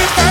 Everything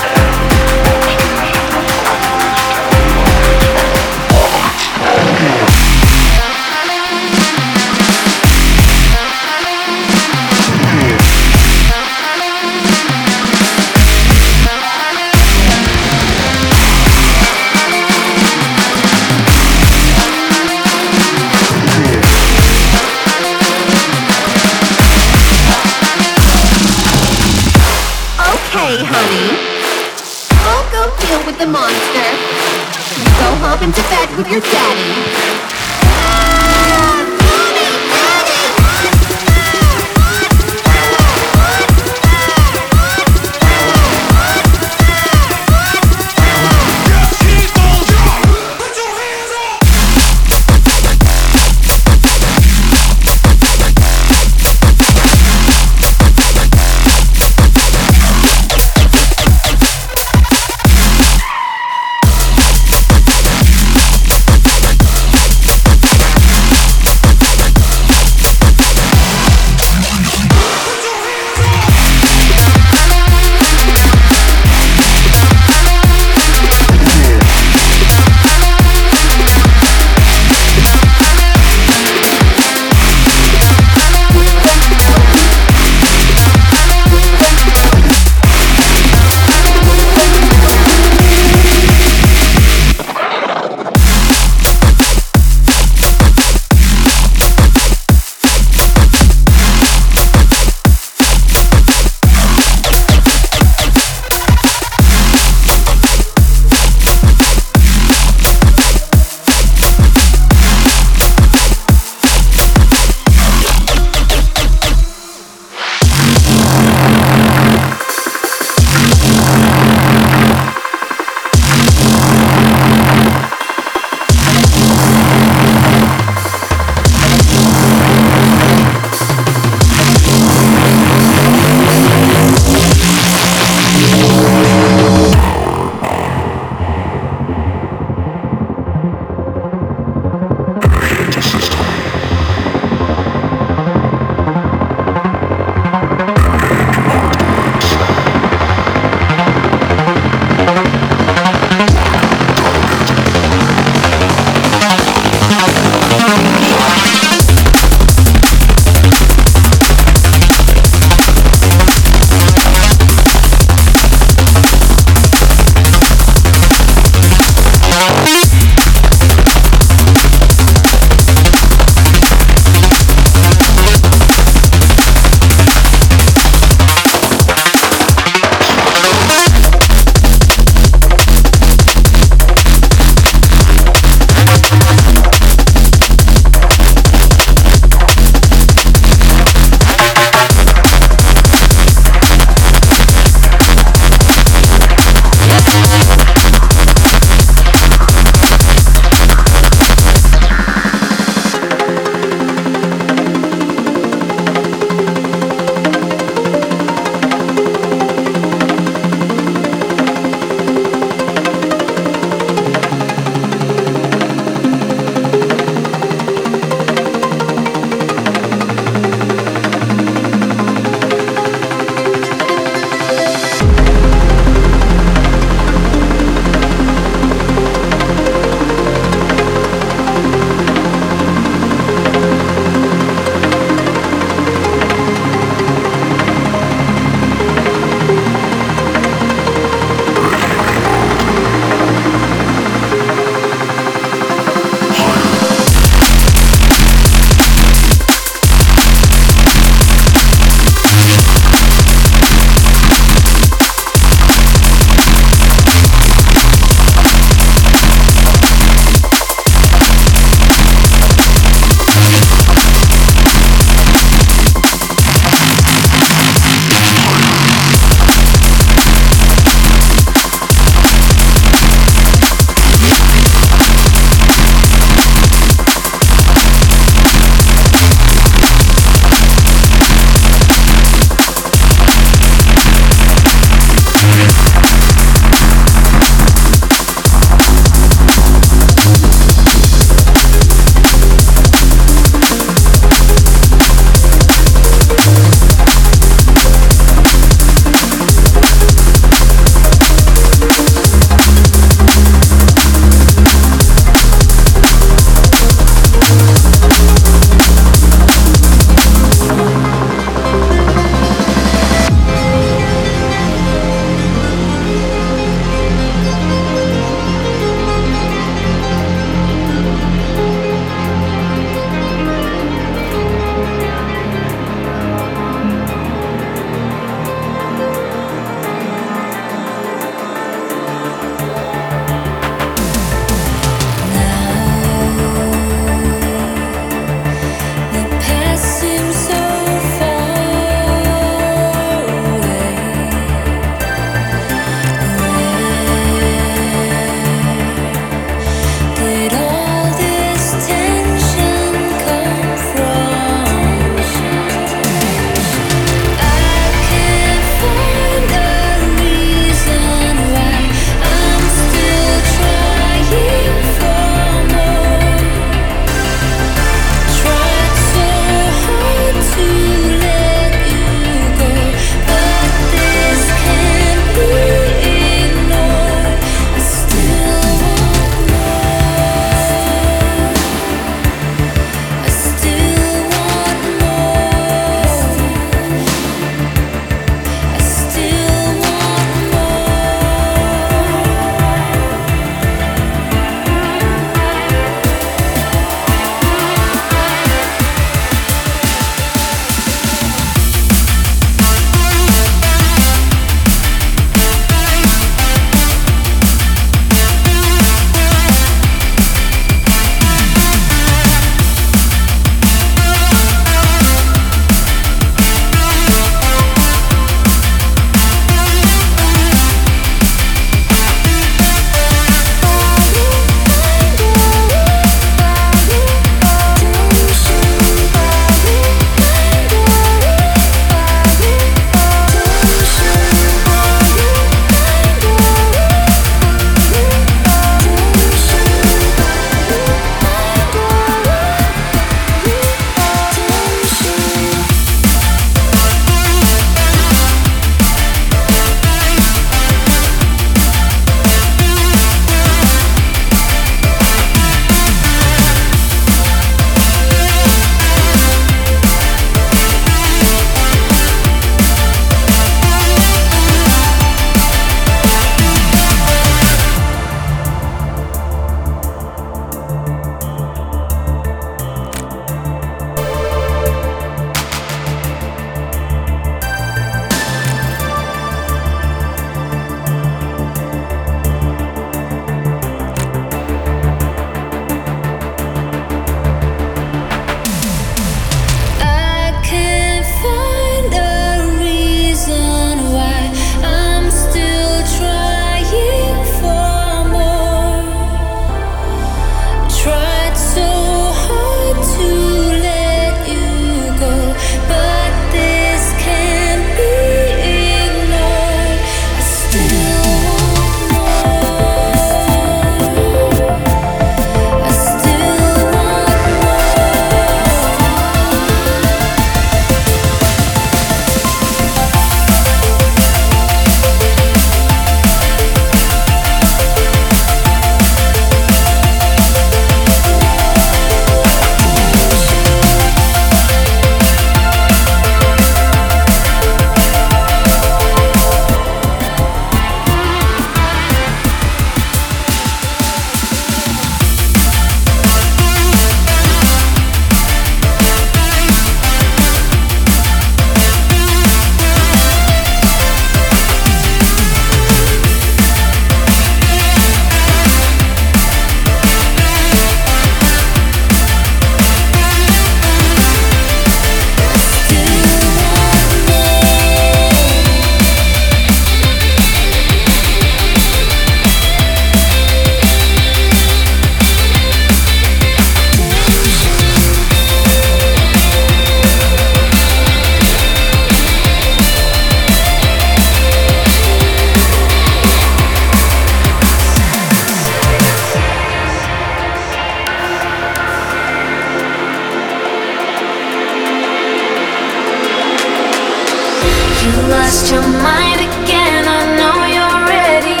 You lost your mind again. I know you're ready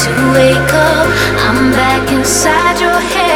to wake up. I'm back inside your head.